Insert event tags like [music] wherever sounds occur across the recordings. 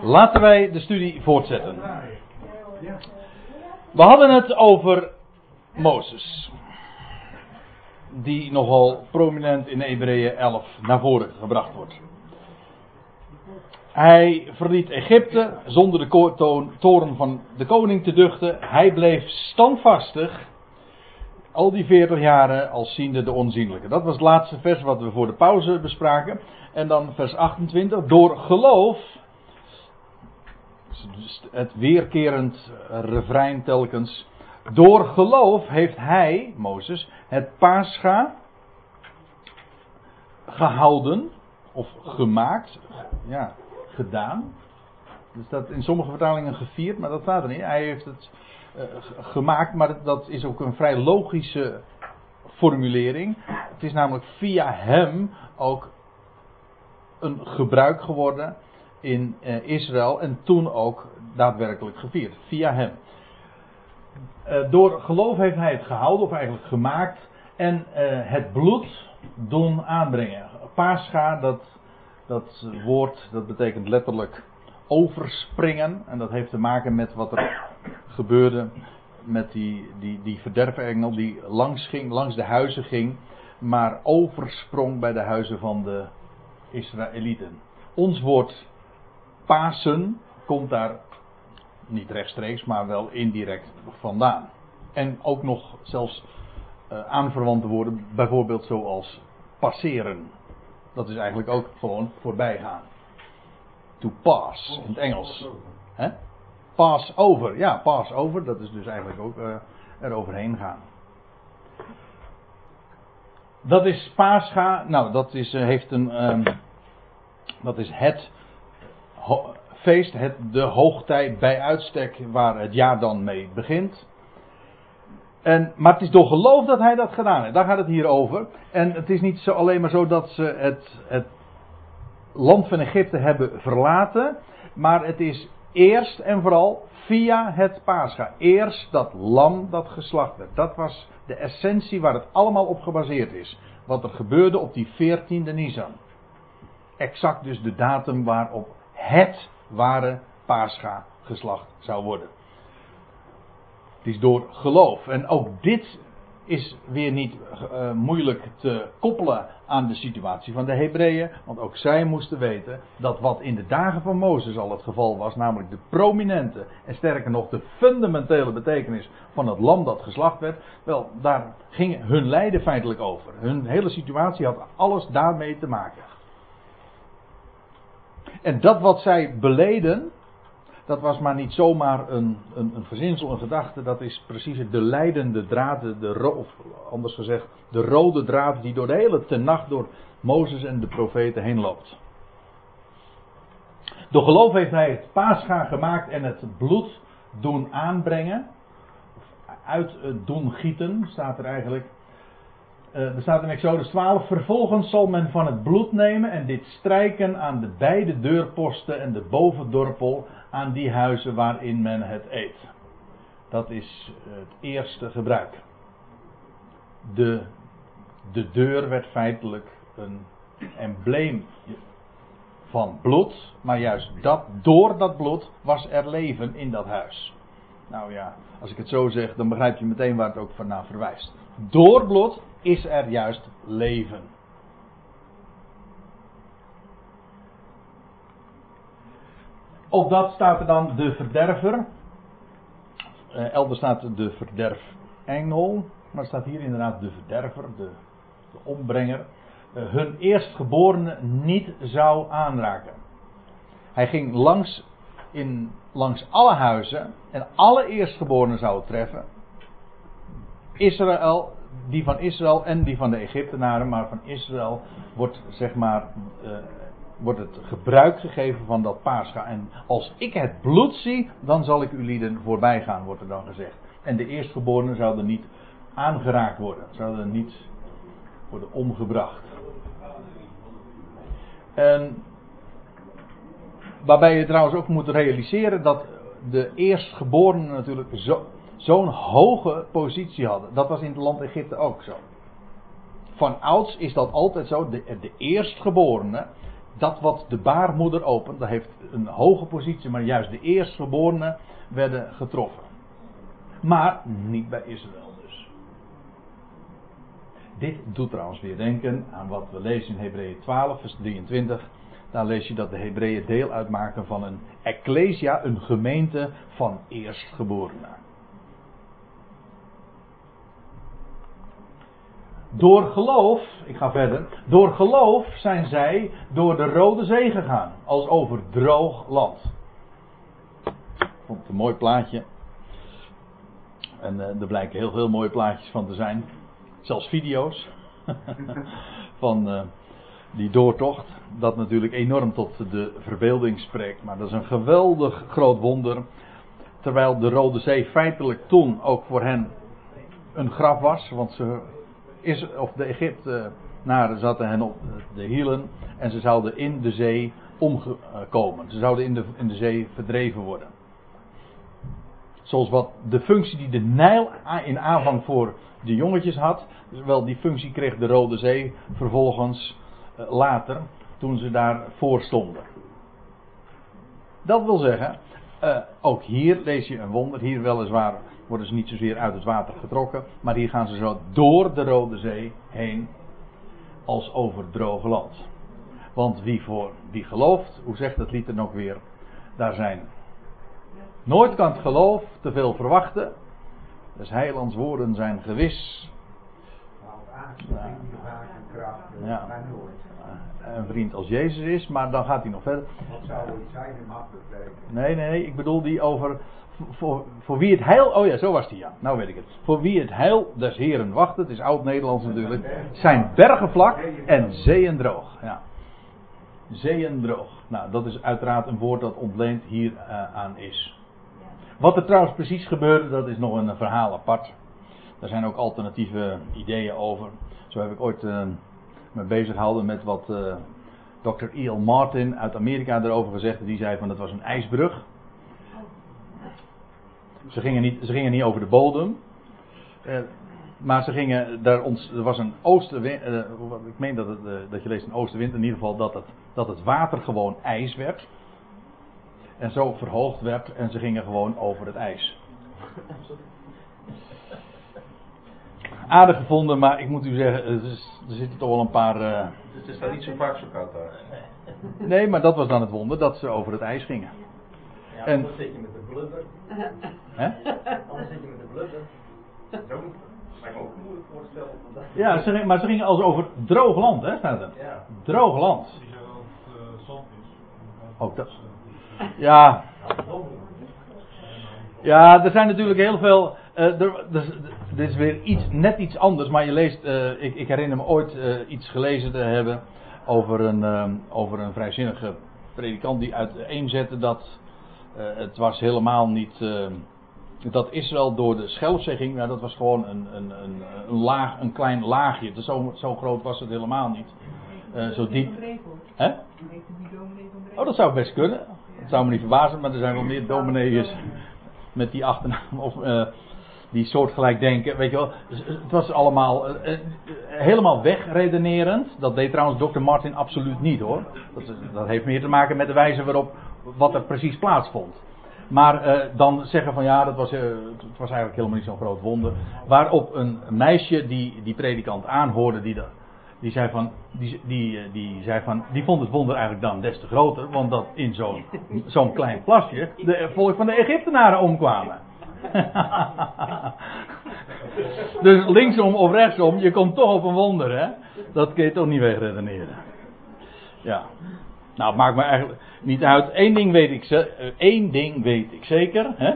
Laten wij de studie voortzetten. We hadden het over Mozes. Die nogal prominent in Hebreeën 11 naar voren gebracht wordt. Hij verliet Egypte zonder de toren van de koning te duchten. Hij bleef standvastig al die 40 jaren als ziende de onzienlijke. Dat was het laatste vers wat we voor de pauze bespraken. En dan vers 28. Door geloof. Het weerkerend refrein telkens. Door geloof heeft hij, Mozes, het paascha gehouden. Of gemaakt. Ja, gedaan. Dus dat in sommige vertalingen gevierd, maar dat staat er niet. Hij heeft het uh, gemaakt, maar dat is ook een vrij logische formulering. Het is namelijk via hem ook een gebruik geworden in uh, Israël en toen ook daadwerkelijk gevierd. Via hem. Uh, door geloof heeft hij het gehouden, of eigenlijk gemaakt, en het bloed doen aanbrengen. Pascha, dat, dat woord, dat betekent letterlijk overspringen. En dat heeft te maken met wat er gebeurde met die, die, die verderfengel die langs, ging, langs de huizen ging, maar oversprong bij de huizen van de Israëlieten. Ons woord Pasen komt daar niet rechtstreeks, maar wel indirect vandaan. En ook nog zelfs uh, aanverwante woorden, bijvoorbeeld zoals passeren. Dat is eigenlijk ook gewoon voorbijgaan to pass in het Engels. He? Pass over, ja, pass over, dat is dus eigenlijk ook uh, er overheen gaan. Dat is Pascha, nou dat is, uh, heeft een, um, dat is het feest, het, de hoogtijd bij uitstek waar het jaar dan mee begint. En, maar het is door geloof dat hij dat gedaan heeft. Daar gaat het hier over. En het is niet zo, alleen maar zo dat ze het, het land van Egypte hebben verlaten. Maar het is eerst en vooral via het Pascha. Eerst dat lam dat geslacht werd. Dat was de essentie waar het allemaal op gebaseerd is. Wat er gebeurde op die 14e Nisan. Exact dus de datum waarop het ware Pascha geslacht zou worden. Het is door geloof. En ook dit is weer niet uh, moeilijk te koppelen aan de situatie van de Hebreeën. Want ook zij moesten weten dat wat in de dagen van Mozes al het geval was, namelijk de prominente en sterker nog de fundamentele betekenis van het lam dat geslacht werd. Wel, daar ging hun lijden feitelijk over. Hun hele situatie had alles daarmee te maken. En dat wat zij beleden, dat was maar niet zomaar een, een, een verzinsel, een gedachte. Dat is precies de leidende draad, de, of anders gezegd, de rode draad die door de hele tenacht door Mozes en de profeten heen loopt. Door geloof heeft hij het paascha gemaakt en het bloed doen aanbrengen. Uit doen gieten, staat er eigenlijk. Uh, er staat in Exodus 12. Vervolgens zal men van het bloed nemen en dit strijken aan de beide deurposten en de bovendorpel aan die huizen waarin men het eet. Dat is het eerste gebruik. De, de deur werd feitelijk een embleem van bloed, maar juist dat, door dat bloed was er leven in dat huis. Nou ja, als ik het zo zeg, dan begrijp je meteen waar het ook vandaan verwijst. Door bloed is er juist leven. Op dat staat er dan de verderver. Uh, elders staat de verderfengel. Maar staat hier inderdaad de verderver, de, de ombrenger. Uh, hun eerstgeborene niet zou aanraken. Hij ging langs, in, langs alle huizen. En alle eerstgeborenen zou treffen. Israël, die van Israël en die van de Egyptenaren. Maar van Israël wordt zeg maar. Uh, wordt het gebruik gegeven van dat paascha. En als ik het bloed zie, dan zal ik uw lieden voorbij gaan, wordt er dan gezegd. En de eerstgeborenen zouden niet aangeraakt worden, zouden niet worden omgebracht. En waarbij je trouwens ook moet realiseren dat de eerstgeborenen natuurlijk zo'n hoge positie hadden. Dat was in het land Egypte ook zo. Van ouds is dat altijd zo. De, de eerstgeborene dat wat de baarmoeder opent, dat heeft een hoge positie, maar juist de eerstgeborenen werden getroffen. Maar niet bij Israël dus. Dit doet trouwens weer denken aan wat we lezen in Hebreeën 12, vers 23. Daar lees je dat de Hebreeën deel uitmaken van een ecclesia, een gemeente van eerstgeborenen. Door geloof, ik ga verder, door geloof zijn zij door de Rode Zee gegaan, als over droog land. Ik vond het een mooi plaatje. En uh, er blijken heel veel mooie plaatjes van te zijn. Zelfs video's. [laughs] van uh, die doortocht. Dat natuurlijk enorm tot de verbeelding spreekt. Maar dat is een geweldig groot wonder. Terwijl de Rode Zee feitelijk toen ook voor hen een graf was. Want ze is, of de Egyptenaren zaten hen op de hielen en ze zouden in de zee omkomen. Ze zouden in de, in de zee verdreven worden. Zoals wat de functie die de Nijl in aanvang voor de jongetjes had, wel die functie kreeg de Rode Zee vervolgens eh, later, toen ze daar voor stonden. Dat wil zeggen, uh, ook hier lees je een wonder, hier weliswaar worden ze niet zozeer uit het water getrokken, maar hier gaan ze zo door de Rode Zee heen als over droge land. Want wie voor wie gelooft, hoe zegt het lied er nog weer, daar zijn nooit kan het geloof te veel verwachten. Dus heilands woorden zijn gewis. Ja. Een vriend als Jezus is, maar dan gaat hij nog verder. Wat zou het zijn in Nee, nee, ik bedoel die over voor, voor wie het heil, oh ja, zo was die ja, nou weet ik het. Voor wie het heil des Heren wacht, het is oud-Nederlands natuurlijk, zijn bergen vlak en zeeën droog. Ja. Zeeën droog. Nou, dat is uiteraard een woord dat ontleend hier uh, aan is. Wat er trouwens precies gebeurde, dat is nog een verhaal apart. Daar zijn ook alternatieve ideeën over. Zo heb ik ooit uh, me bezig gehouden met wat uh, Dr. E.L. Martin uit Amerika erover gezegd. Die zei van het was een ijsbrug. Ze gingen niet, ze gingen niet over de bodem. Eh, maar ze gingen, daar ons, er was een oostenwind, eh, ik meen dat, het, eh, dat je leest een oostenwind, in ieder geval dat het, dat het water gewoon ijs werd. En zo verhoogd werd en ze gingen gewoon over het ijs. Aardig gevonden, maar ik moet u zeggen, er, is, er zitten toch wel een paar. Uh... Het is daar niet zo vaak zo koud daar. Nee, maar dat was dan het wonder, dat ze over het ijs gingen. Ja, en, zit je met de blubber. [laughs] Hè? Anders zit je met de blubber. Zo ook moeilijk voorstellen. Ja, ze, maar ze gingen als over droog land, hè, staat er. Ja. Droog land. Die zeggen dat het uh, zand is. Ook dat. Ja. Ja, er zijn natuurlijk heel veel. Uh, er, dit is weer iets, net iets anders, maar je leest. Uh, ik, ik, herinner me ooit uh, iets gelezen te hebben over een, over een vrijzinnige predikant die uiteenzette dat uh, het was helemaal niet. Dat Israël door de schelfzegging, nou, dat was gewoon een, een, een, een, laag, een klein laagje. Dus zo, zo groot was het helemaal niet. Uh, zo diep. Hè? Oh, dat zou best kunnen. Dat zou me niet verbazen, maar er zijn wel meer dominees met die achternaam. Of die soortgelijk denken. Weet je wel, het was allemaal uh, helemaal wegredenerend. Dat deed trouwens Dr. Martin absoluut niet hoor. Dat, dat, heeft meer te maken met de wijze waarop wat er precies plaatsvond. Maar uh, dan zeggen van ja, dat was, uh, het was eigenlijk helemaal niet zo'n groot wonder. Waarop een meisje die die predikant aanhoorde, die, die, zei van, die, die, die, zei van, die vond het wonder eigenlijk dan des te groter. Want dat in zo'n zo'n klein plasje de volk van de Egyptenaren omkwamen. [laughs] dus linksom of rechtsom, je komt toch op een wonder, hè? Dat kun je toch niet wegredeneren. Ja. Nou, maakt me eigenlijk niet uit. Eén ding weet ik, eh, één ding weet ik zeker. Hè?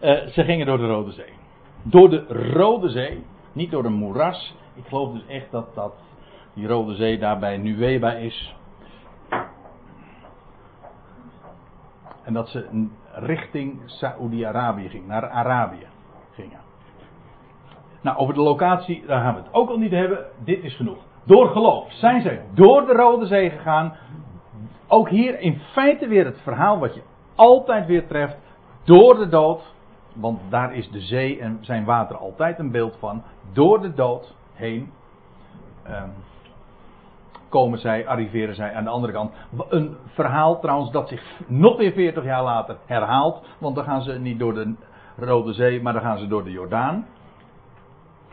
Uh, ze gingen door de Rode Zee. Door de Rode Zee. Niet door een moeras. Ik geloof dus echt dat, dat die Rode Zee daarbij Nuweba is. En dat ze richting Saoedi-Arabië ging, naar Arabië gingen. Nou, over de locatie, daar gaan we het ook al niet hebben. Dit is genoeg. Door geloof zijn zij door de Rode Zee gegaan. Ook hier in feite weer het verhaal wat je altijd weer treft. Door de dood. Want daar is de zee en zijn water altijd een beeld van. Door de dood heen. Um, komen zij, arriveren zij aan de andere kant. Een verhaal trouwens dat zich nog weer 40 jaar later herhaalt. Want dan gaan ze niet door de Rode Zee, maar dan gaan ze door de Jordaan.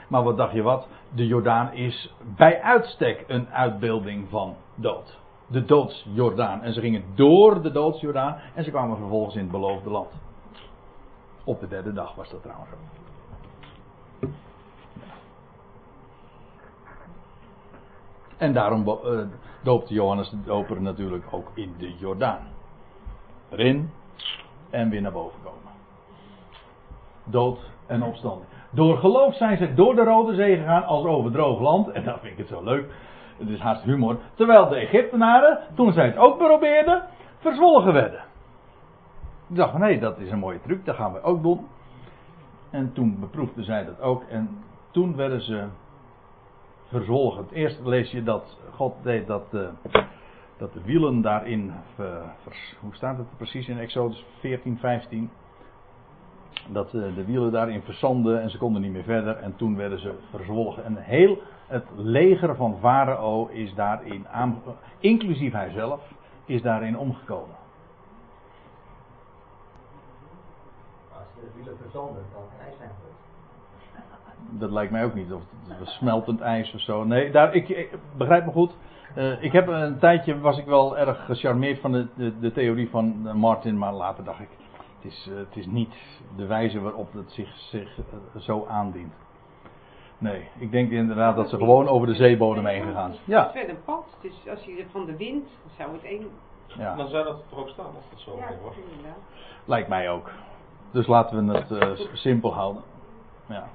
Maar wat dacht je wat? De Jordaan is bij uitstek een uitbeelding van dood. De doodsjordaan. En ze gingen door de doodsjordaan en ze kwamen vervolgens in het beloofde land. Op de derde dag was dat trouwens ook. En daarom uh, doopte Johannes de Doper natuurlijk ook in de Jordaan. Erin en weer naar boven komen. Dood en opstanding. Door geloof zijn ze door de Rode Zee gegaan als over droog land. En dat vind ik het zo leuk. Het is haast humor. Terwijl de Egyptenaren, toen zij het ook probeerden, verzwolgen werden. Ik dacht hé, dat is een mooie truc, dat gaan we ook doen. En toen beproefden zij dat ook. En toen werden ze verzwolgen. Eerst lees je dat God deed dat, uh, dat de wielen daarin. Vers, hoe staat het precies in Exodus 14, 15? Dat uh, de wielen daarin verzanden en ze konden niet meer verder. En toen werden ze verzwolgen. En heel het leger van Farao is daarin, inclusief hijzelf, is daarin omgekomen. Als de wielen dan ijs zijn Dat lijkt mij ook niet. Of het smeltend ijs of zo. Nee, daar, ik, begrijp me goed. Uh, ik heb een tijdje was ik wel erg gecharmeerd van de, de, de theorie van eh, Martin, maar later dacht ik, het is, uh, het is niet de wijze waarop het zich, zich zo aandient. Nee, ik denk inderdaad dat ze gewoon over de zeebodem heen gegaan Ja. Het werd een pad, dus als je van de wind, zou het één... Ja. Dan zou dat toch ook staan als dat zo ja, wordt. Lijkt mij ook. Dus laten we het uh, simpel houden. Ja.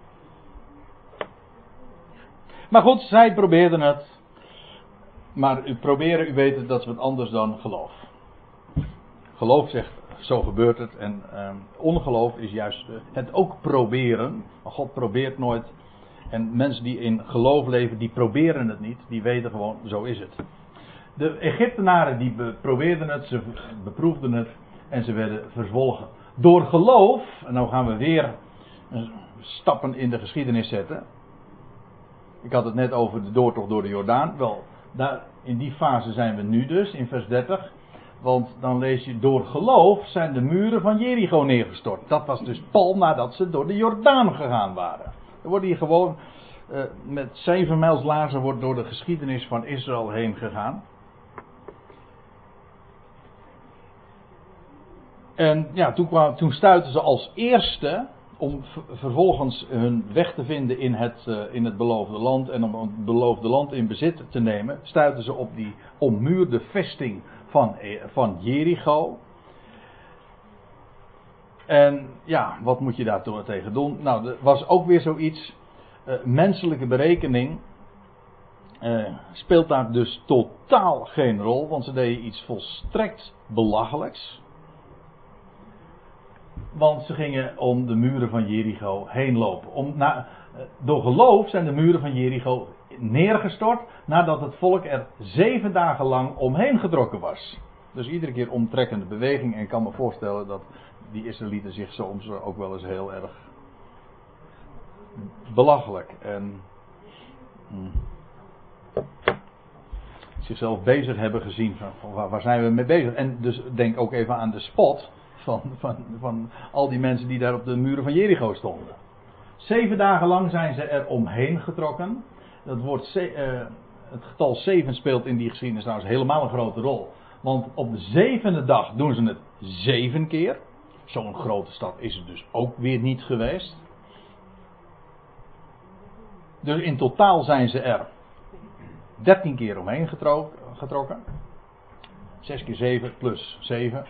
Maar goed, zij probeerden het. Maar u proberen, u weet dat is wat anders dan geloof. Geloof zegt, zo gebeurt het. En uh, ongeloof is juist uh, het ook proberen. Maar God probeert nooit en mensen die in geloof leven, die proberen het niet. Die weten gewoon, zo is het. De Egyptenaren die probeerden het, ze beproefden het en ze werden verzwolgen. Door geloof, en nou gaan we weer stappen in de geschiedenis zetten. Ik had het net over de doortocht door de Jordaan. Wel, daar, in die fase zijn we nu dus, in vers 30. Want dan lees je, door geloof zijn de muren van Jericho neergestort. Dat was dus pal nadat ze door de Jordaan gegaan waren. Er wordt hier gewoon uh, met zeven mijls lazen wordt door de geschiedenis van Israël heen gegaan. En ja, toen, kwam, toen stuitten ze als eerste om vervolgens hun weg te vinden in het, uh, in het beloofde land en om het beloofde land in bezit te nemen, stuiten ze op die ommuurde vesting van, eh, van Jericho. En ja, wat moet je daar tegen doen? Nou, er was ook weer zoiets. Uh, menselijke berekening uh, speelt daar dus totaal geen rol, want ze deden iets volstrekt belachelijks. Want ze gingen om de muren van Jericho heen lopen. Om, na, uh, door geloof zijn de muren van Jericho neergestort nadat het volk er zeven dagen lang omheen getrokken was. Dus iedere keer omtrekkende beweging. En ik kan me voorstellen dat die Israëlieten zich soms ook wel eens heel erg belachelijk en hmm, zichzelf bezig hebben gezien van, waar, zijn we mee bezig. En dus denk ook even aan de spot van, van, van al die mensen die daar op de muren van Jericho stonden. Zeven dagen lang zijn ze er omheen getrokken. Dat woord, uh, het getal zeven speelt in die geschiedenis trouwens helemaal een grote rol. Want op de zevende dag doen ze het zeven keer. Zo'n grote stad is het dus ook weer niet geweest. Dus in totaal zijn ze er 13 keer omheen getrokken. 6 keer 7 plus 7.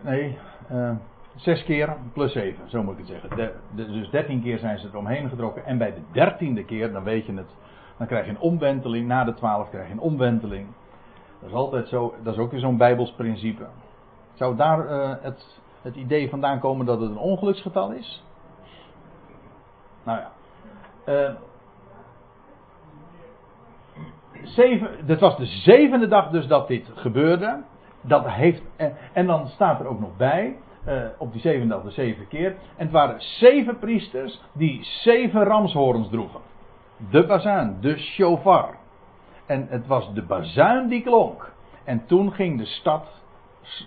Nee, uh, eh, 6 keer plus 7, zo moet ik het zeggen. De, dus 13 keer zijn ze er omheen getrokken. En bij de 13e keer, dan weet je het, dan krijg je een omwenteling. Na de 12 krijg je een omwenteling. Dat is altijd zo, dat is ook weer zo'n Bijbels principe. Zou daar uh, het, het idee vandaan komen dat het een ongeluksgetal is? Nou ja. Uh, zeven, dit was de zevende dag dus dat dit gebeurde. Dat heeft, en, en dan staat er ook nog bij, op die zevende dag de zeven keer. En het waren zeven priesters die zeven ramshoorns droegen. De bazaan, de shofar. En het was de bazuin die klonk. En toen ging de stad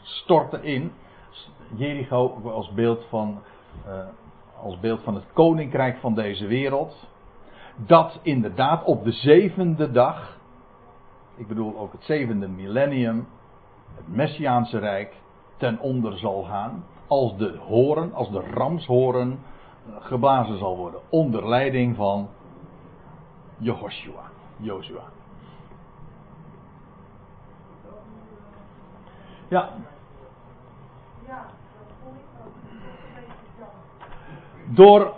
storten in. Jericho als beeld van, uh, als beeld van het koninkrijk van deze wereld. Dat inderdaad op de zevende dag, ik bedoel ook het zevende millennium, het Messiaanse Rijk ten onder zal gaan. Als de horen, als de ramshoren eh, geblazen zal worden. Onder leiding van Jehoshua. Joshua. Ja. Door.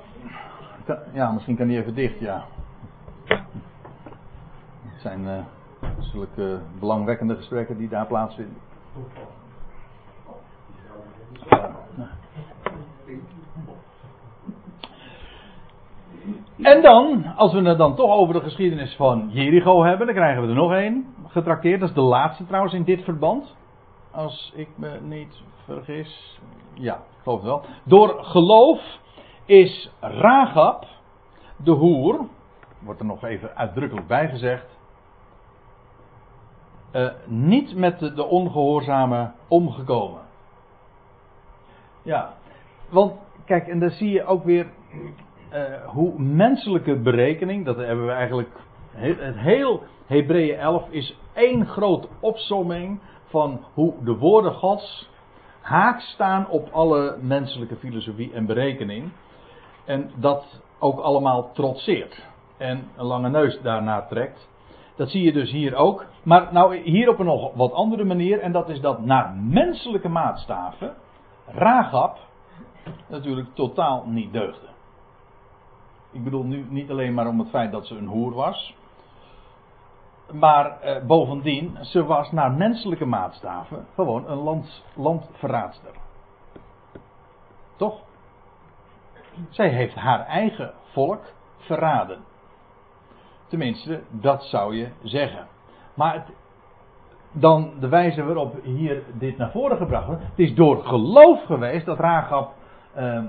Ja, misschien kan die even dicht, ja. Het zijn uh, zulke belangwekkende gesprekken die daar plaatsvinden. En dan, als we het dan toch over de geschiedenis van Jericho hebben, dan krijgen we er nog één getrakteerd. Dat is de laatste trouwens in dit verband. Als ik me niet vergis. Ja, ik geloof het wel. Door geloof is Ragab, de hoer, wordt er nog even uitdrukkelijk bijgezegd, uh, niet met de, ongehoorzame omgekomen. Ja, want kijk, en dan zie je ook weer uh, hoe menselijke berekening, dat hebben we eigenlijk. Het heel Hebreeën 11 is één grote opsomming van hoe de woorden Gods haak staan op alle menselijke filosofie en berekening. En dat ook allemaal trotseert. En een lange neus daarna trekt. Dat zie je dus hier ook. Maar nou hier op een nog wat andere manier. En dat is dat naar menselijke maatstaven. Ragab natuurlijk totaal niet deugde. Ik bedoel nu niet alleen maar om het feit dat ze een hoer was. Maar eh, bovendien, ze was naar menselijke maatstaven gewoon een land, landverraadster. Toch? Zij heeft haar eigen volk verraden. Tenminste, dat zou je zeggen. Maar dan de wijze waarop hier dit naar voren gebracht wordt. Het is door geloof geweest dat Rahab uh,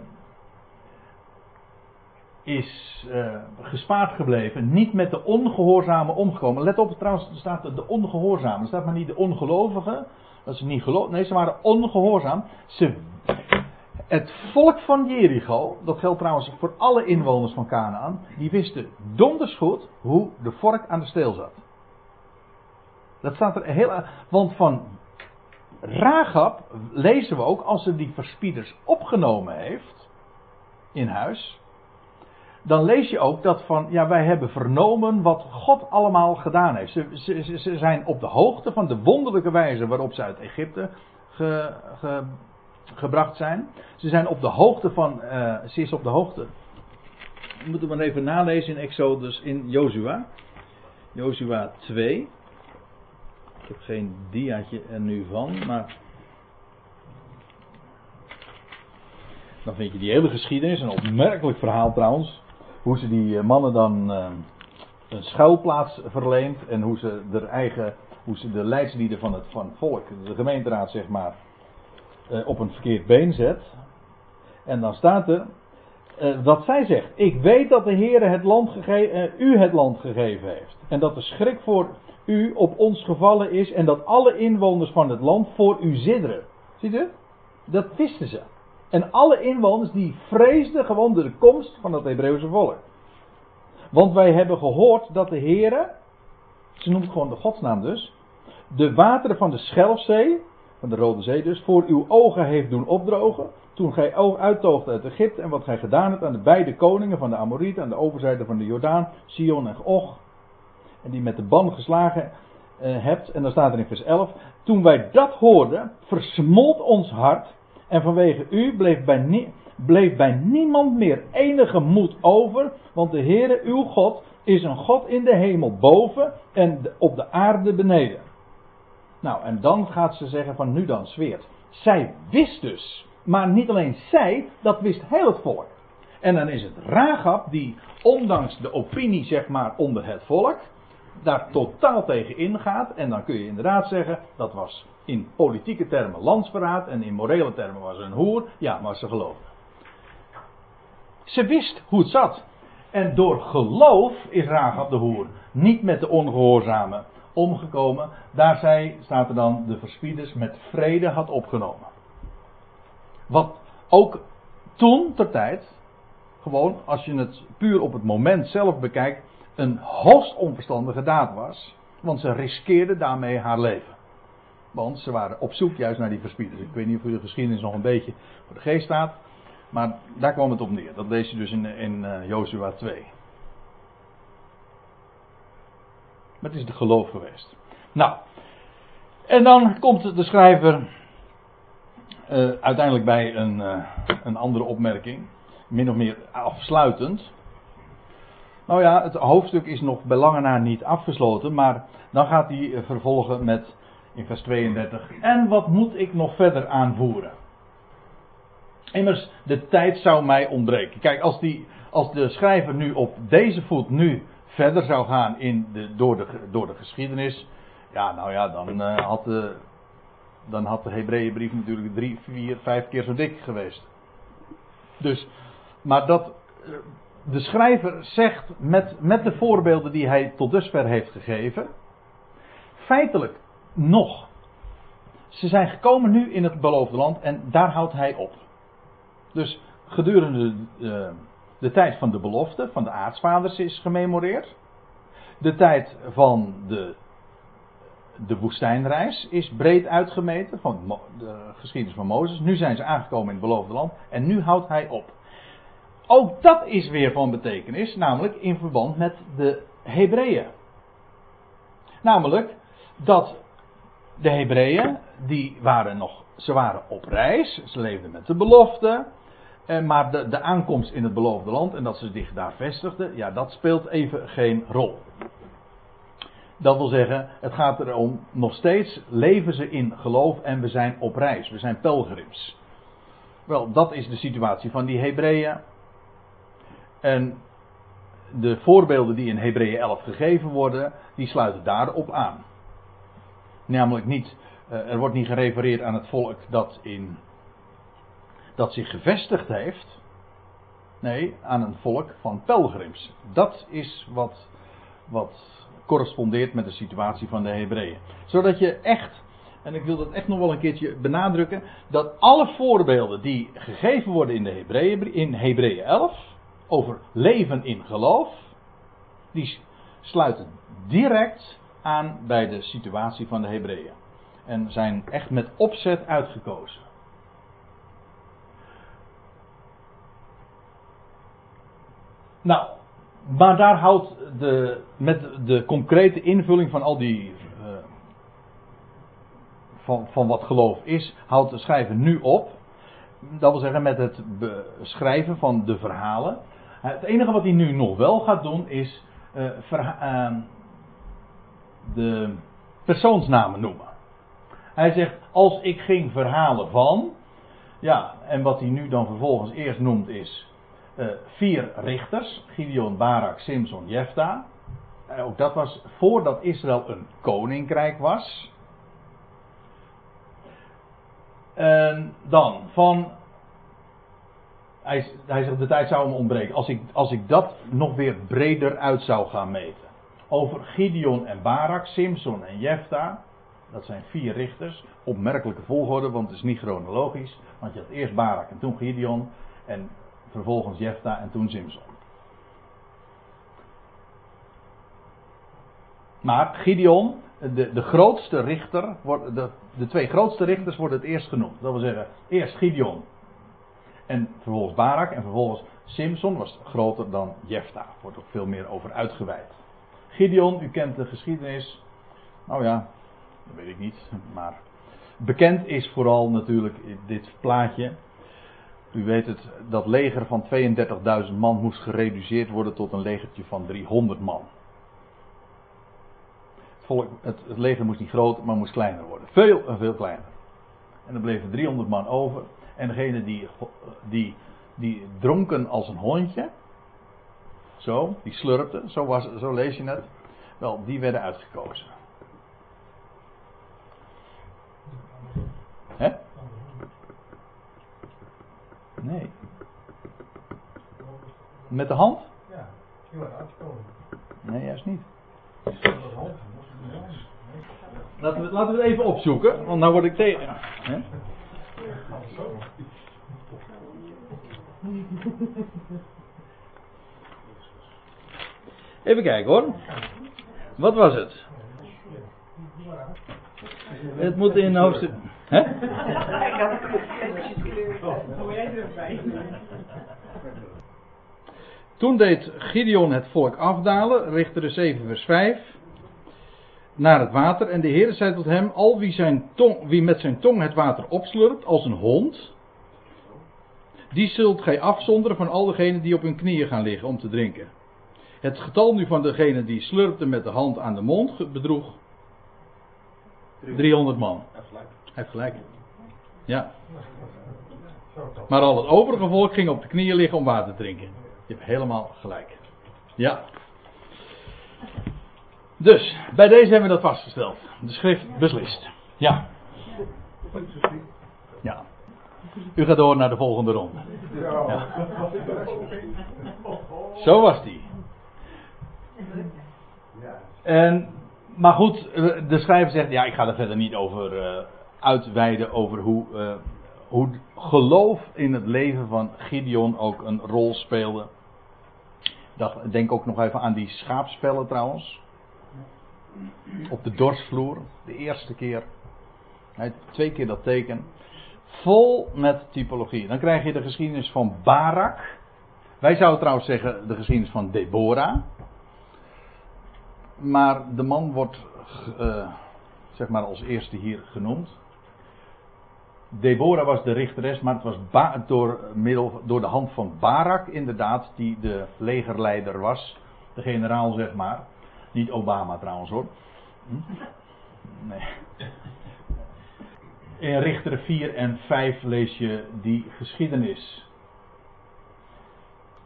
is uh, gespaard gebleven. Niet met de ongehoorzame omgekomen. Let op, trouwens, er staat de ongehoorzame. Er staat maar niet de ongelovigen. Dat ze niet geloof. Nee, ze waren ongehoorzaam. Ze, het volk van Jericho, dat geldt trouwens voor alle inwoners van Canaan, die wisten donders goed hoe de vork aan de steel zat. Dat staat er heel. Want van Ragab lezen we ook, als ze die verspieders opgenomen heeft in huis, dan lees je ook dat van, ja, wij hebben vernomen wat God allemaal gedaan heeft. Ze, ze, zijn op de hoogte van de wonderlijke wijze waarop ze uit Egypte ge, ge, gebracht zijn. Ze zijn op de hoogte van, uh, ze is op de hoogte. We moeten maar even nalezen in Exodus in Jozua. Jozua 2. Ik heb geen diaatje er nu van, maar Dan vind je die hele geschiedenis, een opmerkelijk verhaal trouwens. Hoe ze die eh, mannen dan uh, een schuilplaats verleent. En hoe ze, de eigen, hoe ze de leidslieden van het, van volk, de gemeenteraad zeg maar, uh, op een verkeerd been zet. En dan staat er dat zij zegt: Ik weet dat de Heer het land u het land gegeven heeft. En dat de schrik voor u op ons gevallen is. En dat alle inwoners van het land voor u zidderen. Ziet u? Dat wisten ze. En alle inwoners die vreesden gewoon de komst van het Hebreeuwse volk. Want wij hebben gehoord dat de Heere, ze noemt gewoon de godsnaam dus, de wateren van de Schelfzee, van de Rode Zee dus, voor uw ogen heeft doen opdrogen. Toen gij uittoogde uit Egypte en wat gij gedaan hebt aan de beide koningen van de Amorieten aan de overzijde van de Jordaan, Sion en Och. En die met de ban geslagen uh, hebt. En dan staat er in vers 11. Toen wij dat hoorden, versmolt ons hart en vanwege u bleef bij, bleef bij niemand meer enige moed over, want de Heere uw God is een God in de hemel boven en op de aarde beneden. Nou, en dan gaat ze zeggen van nu dan zweert. Zij wist dus, maar niet alleen zij, dat wist heel het volk. En dan is het Ragab die, ondanks de opinie zeg maar onder het volk, daar totaal tegen ingaat. En dan kun je inderdaad zeggen, dat was in politieke termen landsverraad en in morele termen was een hoer. Ja, maar ze geloofde. Ze wist hoe het zat. En door geloof is Rahab de hoer niet met de ongehoorzamen omgekomen. Daar zij, staat er dan, de verspieders met vrede had opgenomen. Wat ook toen ter tijd, gewoon als je het puur op het moment zelf bekijkt, een hoogst onverstandige daad was. Want ze riskeerde daarmee haar leven. Want ze waren op zoek juist naar die verspieders. Ik weet niet of u de geschiedenis nog een beetje voor de geest staat. Maar daar kwam het op neer. Dat lees je dus in, in uh, Jozua 2. Maar het is de geloof geweest. Nou, en dan komt de schrijver uh, uiteindelijk bij een, uh, een andere opmerking. Min of meer afsluitend. Nou ja, het hoofdstuk is nog bij lange na niet afgesloten. Maar dan gaat hij vervolgen met in vers 32. En wat moet ik nog verder aanvoeren? Immers, de tijd zou mij ontbreken. Kijk, als, die, als de schrijver nu op deze voet nu verder zou gaan in de, door, de, door de geschiedenis. Ja, nou ja, dan uh, had de, dan had de Hebreeënbrief natuurlijk drie, vier, vijf keer zo dik geweest. Dus, maar dat, eh, de schrijver zegt met, met de voorbeelden die hij tot dusver heeft gegeven, feitelijk nog. Ze zijn gekomen nu in het beloofde land en daar houdt hij op. Dus gedurende de, eh, de tijd van de belofte, van de aartsvaders is gememoreerd. De tijd van de, de woestijnreis is breed uitgemeten, van de geschiedenis van Mozes. Nu zijn ze aangekomen in het beloofde land en nu houdt hij op. Ook dat is weer van betekenis, namelijk in verband met de Hebreeën. Namelijk dat de Hebreeën, die waren nog, ze waren op reis, ze leefden met de belofte. Eh, maar de, de aankomst in het beloofde land en dat ze zich daar vestigden, ja, dat speelt even geen rol. Dat wil zeggen, het gaat erom, nog steeds leven ze in geloof en we zijn op reis, we zijn pelgrims. Wel, dat is de situatie van die Hebreeën. En de voorbeelden die in Hebreeën 11 gegeven worden, die sluiten daarop aan. Namelijk niet, eh, er wordt niet gerefereerd aan het volk dat in dat zich gevestigd heeft. Nee, aan een volk van pelgrims. Dat is wat, wat correspondeert met de situatie van de Hebreeën. Zodat je echt, en ik wil dat echt nog wel een keertje benadrukken, dat alle voorbeelden die gegeven worden in de Hebreeën, in Hebreeën 11, over leven in geloof, die sluiten direct aan bij de situatie van de Hebreeën. En zijn echt met opzet uitgekozen. Nou, maar daar houdt de, met de concrete invulling van al die. Uh, van, van wat geloof is, houdt de schrijver nu op. Dat wil zeggen met het beschrijven van de verhalen. Het enige wat hij nu nog wel gaat doen is uh, uh, de persoonsnamen noemen. Hij zegt, als ik ging verhalen van. Ja, en wat hij nu dan vervolgens eerst noemt is uh, vier richters: Gideon, Barak, Simson, Jefta. Ook dat was voordat Israël een koninkrijk was. En dan van. Hij, hij zegt: de tijd zou me ontbreken. Als ik, als ik dat nog weer breder uit zou gaan meten. Over Gideon en Barak, Simson en Jefta. Dat zijn vier richters. Opmerkelijke volgorde, want het is niet chronologisch. Want je had eerst Barak en toen Gideon. En vervolgens Jefta en toen Simson. Maar Gideon, de, de grootste richter, de, de twee grootste richters worden het eerst genoemd. Dat wil zeggen, eerst Gideon en vervolgens Barak en vervolgens Simson was groter dan Jefta. Wordt ook veel meer over uitgeweid. Gideon, u kent de geschiedenis. Nou ja, dat weet ik niet. Maar bekend is vooral natuurlijk dit plaatje. U weet het, dat leger van 32.000 man moest gereduceerd worden tot een legertje van 300 man. Het, het, leger moest niet groot, maar moest kleiner worden. Veel en veel kleiner. En er bleven 300 man over. En degene die, die, die dronken als een hondje. Zo, die slurpten, zo, was, zo lees je het. Wel, die werden uitgekozen. Hè? Nee. Met de hand? Ja. Nee, juist niet. Laten we, laten we het even opzoeken, want nou word ik tegen. Even kijken hoor. Wat was het? Het moet in hoofdstuk. Hè? Toen deed Gideon het volk afdalen, Richter 7 vers 5, naar het water. En de Heer zei tot hem, al wie, zijn tong, wie met zijn tong het water opslurpt als een hond, die zult gij afzonderen van al degenen die op hun knieën gaan liggen om te drinken. Het getal nu van degenen die slurpte met de hand aan de mond bedroeg 300 man. Hij heeft gelijk. Ja. Maar al het overige volk ging op de knieën liggen om water te drinken. Je hebt helemaal gelijk. Ja. Dus, bij deze hebben we dat vastgesteld. De schrift beslist. Ja. Ja. U gaat door naar de volgende ronde. Ja. Zo was die. En, maar goed, de schrijver zegt, ja, ik ga er verder niet over uh, uitweiden over hoe, uh, hoe geloof in het leven van Gideon ook een rol speelde. Denk ook nog even aan die schaapspellen trouwens. Op de dorsvloer, de eerste keer. Twee keer dat teken. Vol met typologie. Dan krijg je de geschiedenis van Barak. Wij zouden trouwens zeggen de geschiedenis van Deborah. Maar de man wordt uh, zeg maar als eerste hier genoemd. Deborah was de richteres, maar het was door, middel, door de hand van Barak inderdaad, die de legerleider was. De generaal zeg maar. Niet Obama trouwens hoor. Hm? Nee. In Richter 4 en 5 lees je die geschiedenis.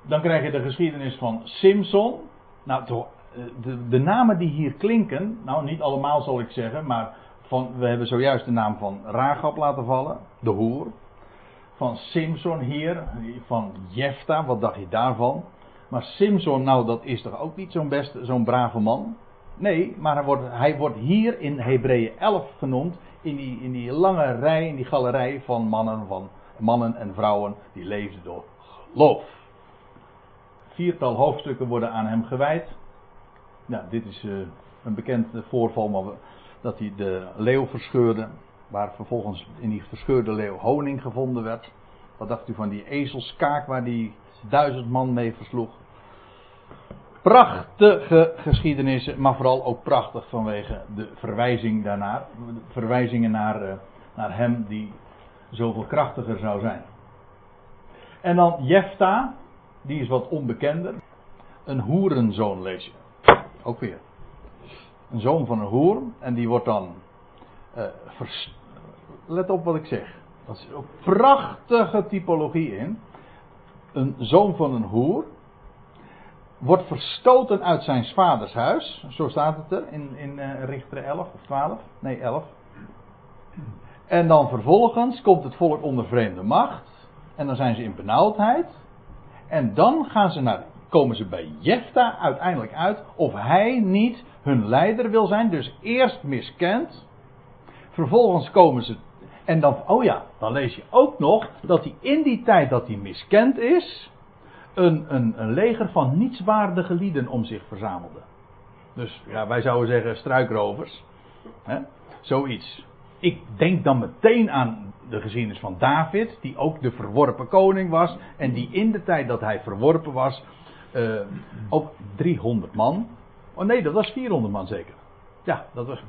Dan krijg je de geschiedenis van Simson. Nou, eh, de, de namen die hier klinken, nou niet allemaal zal ik zeggen, maar van, we hebben zojuist de naam van Rahab laten vallen, de hoer. Van Simson hier, van Jefta, wat dacht je daarvan? Maar Simson, nou dat is toch ook niet zo'n best, zo'n brave man? Nee, maar hij wordt, hij wordt hier in Hebreeën 11 genoemd, in die, in die lange rij, in die galerij van mannen, van mannen en vrouwen die leefden door geloof. Viertal hoofdstukken worden aan hem gewijd. Nou, dit is uh, een bekend voorval, maar dat hij de leeuw verscheurde. Waar vervolgens in die verscheurde leeuw honing gevonden werd. Wat dacht u van die ezelskaak waar die duizend man mee versloeg? Prachtige geschiedenissen, maar vooral ook prachtig vanwege de verwijzing daarnaar. Verwijzingen naar, uh, naar hem die zoveel krachtiger zou zijn. En dan Jefta, die is wat onbekender. Een hoerenzoon lees je. Ook weer een zoon van een hoer. En die wordt dan. Uh, let op wat ik zeg. Dat is ook prachtige typologie in. Een zoon van een hoer. Wordt verstoten uit zijn vaders huis. Zo staat het er in, in uh, Richter 11 of 12. Nee, 11. En dan vervolgens komt het volk onder vreemde macht. En dan zijn ze in benauwdheid. En dan gaan ze naar, komen ze bij Jefta uiteindelijk uit of hij niet hun leider wil zijn, dus eerst miskend. Vervolgens komen ze. En dan, oh ja, dan lees je ook nog dat hij in die tijd dat hij miskend is, een, een, een leger van nietswaardige lieden om zich verzamelde. Dus ja, wij zouden zeggen struikrovers. Hè? Zoiets. Ik denk dan meteen aan de geschiedenis van David, die ook de verworpen koning was. En die in de tijd dat hij verworpen was, uh, ook 300 man Oh nee, dat was 400 man zeker. Ja, dat was.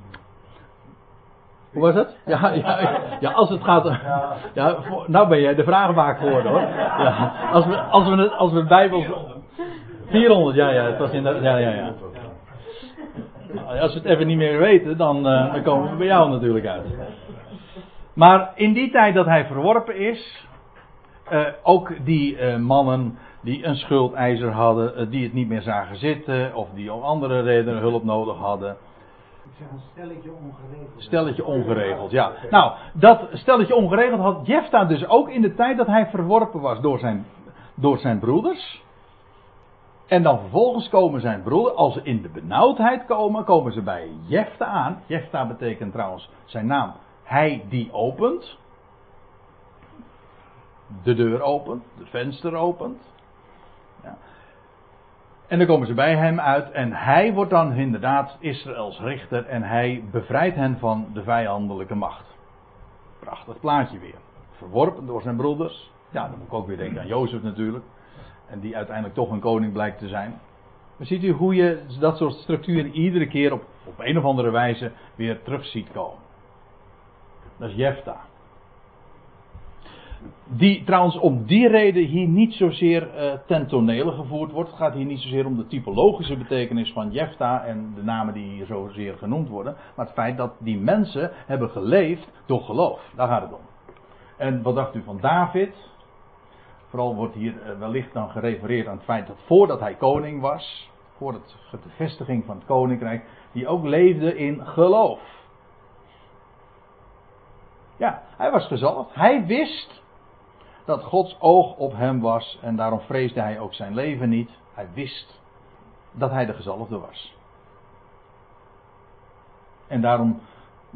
Hoe was het? Ja, ja, ja als het gaat. Ja, nou ben jij de vragenmaker geworden hoor. Ja, als we, als we, als we de Bijbel. 400, ja, ja, het was in ja, ja, ja. Als we het even niet meer weten, dan, uh, dan komen we bij jou natuurlijk uit. Maar in die tijd dat hij verworpen is, uh, ook die uh, mannen die een schuldeiser hadden, eh, die het niet meer zagen zitten, of die om andere redenen hulp nodig hadden. Zeg stelletje ongeregeld. Stelletje ongeregeld, ja. Nou, dat stelletje ongeregeld had Jefta dus ook in de tijd dat hij verworpen was door zijn, door zijn broeders. En dan vervolgens komen zijn broeder, als ze in de benauwdheid komen, komen ze bij Jefta aan. Jefta betekent trouwens zijn naam, hij die opent. De deur opent, de venster opent. En dan komen ze bij hem uit en hij wordt dan inderdaad Israëls richter en hij bevrijdt hen van de vijandelijke macht. Prachtig plaatje weer. Verworpen door zijn broeders. Ja, dan moet ik ook weer denken aan Jozef natuurlijk. En die uiteindelijk toch een koning blijkt te zijn. Maar ziet u hoe je dat soort structuren iedere keer op, op een of andere wijze weer terug ziet komen. Dat is Jefta. Die trouwens om die reden hier niet zozeer uh, ten gevoerd wordt. Het gaat hier niet zozeer om de typologische betekenis van Jefta en de namen die hier zozeer genoemd worden. Maar het feit dat die mensen hebben geleefd door geloof. Daar gaat het om. En wat dacht u van David? Vooral wordt hier eh, wellicht dan gerefereerd aan het feit dat voordat hij koning was, voor het, de vestiging van het koninkrijk, die ook leefde in geloof. Ja, hij was gezalfd. Hij wist dat Gods oog op hem was en daarom vreesde hij ook zijn leven niet. Hij wist dat hij de gezalfde was. En daarom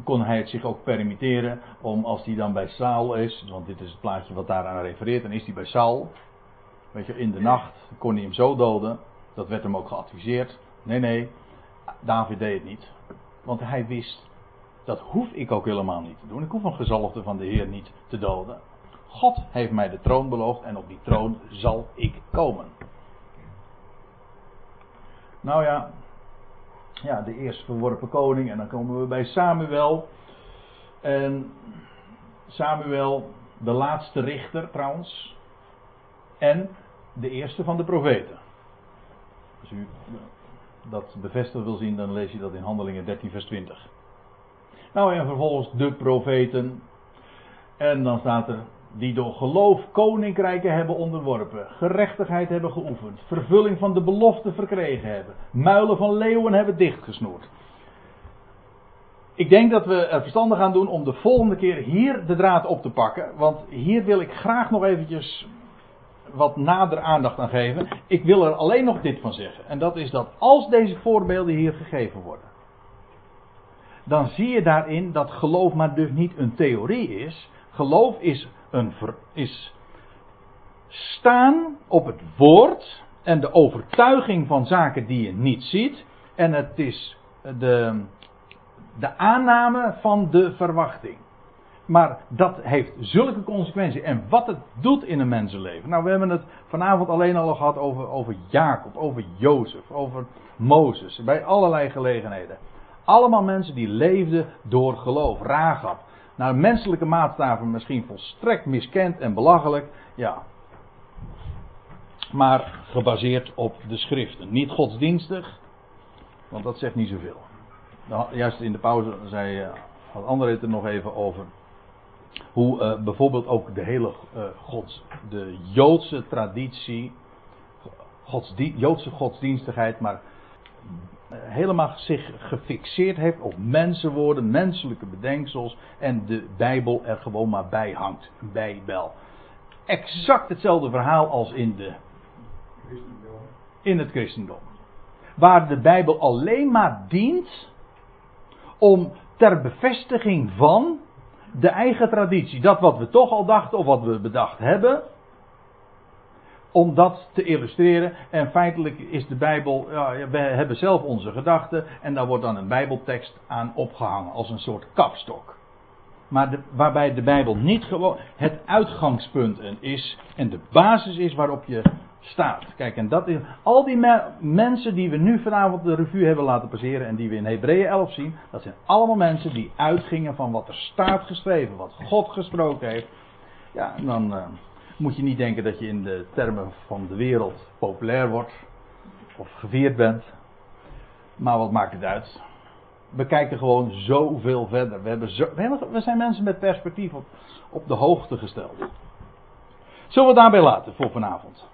kon hij het zich ook permitteren om als hij dan bij Saul is, want dit is het plaatje wat daaraan refereert, dan is hij bij Saul. Weet je, in de nacht kon hij hem zo doden. Dat werd hem ook geadviseerd. Nee, nee, David deed het niet. Want hij wist, dat hoef ik ook helemaal niet te doen. Ik hoef een gezalfde van de Heer niet te doden. God heeft mij de troon beloofd en op die troon zal ik komen. Nou ja, ja, de eerst verworpen koning. En dan komen we bij Samuel. En Samuel, de laatste richter trouwens. En de eerste van de profeten. Als u dat bevestigd wil zien, dan lees je dat in Handelingen 13, vers 20. Nou, en vervolgens de profeten. En dan staat er die door geloof koninkrijken hebben onderworpen, gerechtigheid hebben geoefend, vervulling van de belofte verkregen hebben, muilen van leeuwen hebben dichtgesnoerd. Ik denk dat we er verstandig aan doen om de volgende keer hier de draad op te pakken, want hier wil ik graag nog eventjes wat nader aandacht aan geven. Ik wil er alleen nog dit van zeggen, en dat is dat als deze voorbeelden hier gegeven worden, dan zie je daarin dat geloof maar dus niet een theorie is. Geloof is een is staan op het woord en de overtuiging van zaken die je niet ziet. En het is de, de aanname van de verwachting. Maar dat heeft zulke consequenties. En wat het doet in een mensenleven. Nou, we hebben het vanavond alleen al gehad over, over Jacob, over Jozef, over Mozes. Bij allerlei gelegenheden. Allemaal mensen die leefden door geloof. Ragab naar menselijke maatstaven misschien volstrekt miskend en belachelijk. Ja. Maar gebaseerd op de schriften. Niet godsdienstig, want dat zegt niet zoveel. Nou, juist in de pauze zei uh, had André het er nog even over. Hoe uh, bijvoorbeeld ook de hele uh, gods, de Joodse traditie, Joodse godsdienstigheid, maar helemaal zich gefixeerd heeft op mensenwoorden, menselijke bedenksels en de Bijbel er gewoon maar bij hangt. Bijbel. Exact hetzelfde verhaal als in, de, in het christendom. Waar de Bijbel alleen maar dient om ter bevestiging van de eigen traditie. Dat wat we toch al dachten of wat we bedacht hebben, om dat te illustreren. En feitelijk is de Bijbel, ja, we hebben zelf onze gedachten en daar wordt dan een Bijbeltekst aan opgehangen als een soort kapstok. Maar de, waarbij de Bijbel niet gewoon het uitgangspunt is en de basis is waarop je staat. Kijk, en dat is, al die mensen die we nu vanavond de revue hebben laten passeren en die we in Hebreeën 11 zien, dat zijn allemaal mensen die uitgingen van wat er staat geschreven, wat God gesproken heeft. Ja, en dan. Uh, moet je niet denken dat je in de termen van de wereld populair wordt of gevierd bent. Maar wat maakt het uit? We kijken gewoon zoveel verder. We, hebben zo, we zijn mensen met perspectief op, op de hoogte gesteld. Zullen we daarbij laten voor vanavond?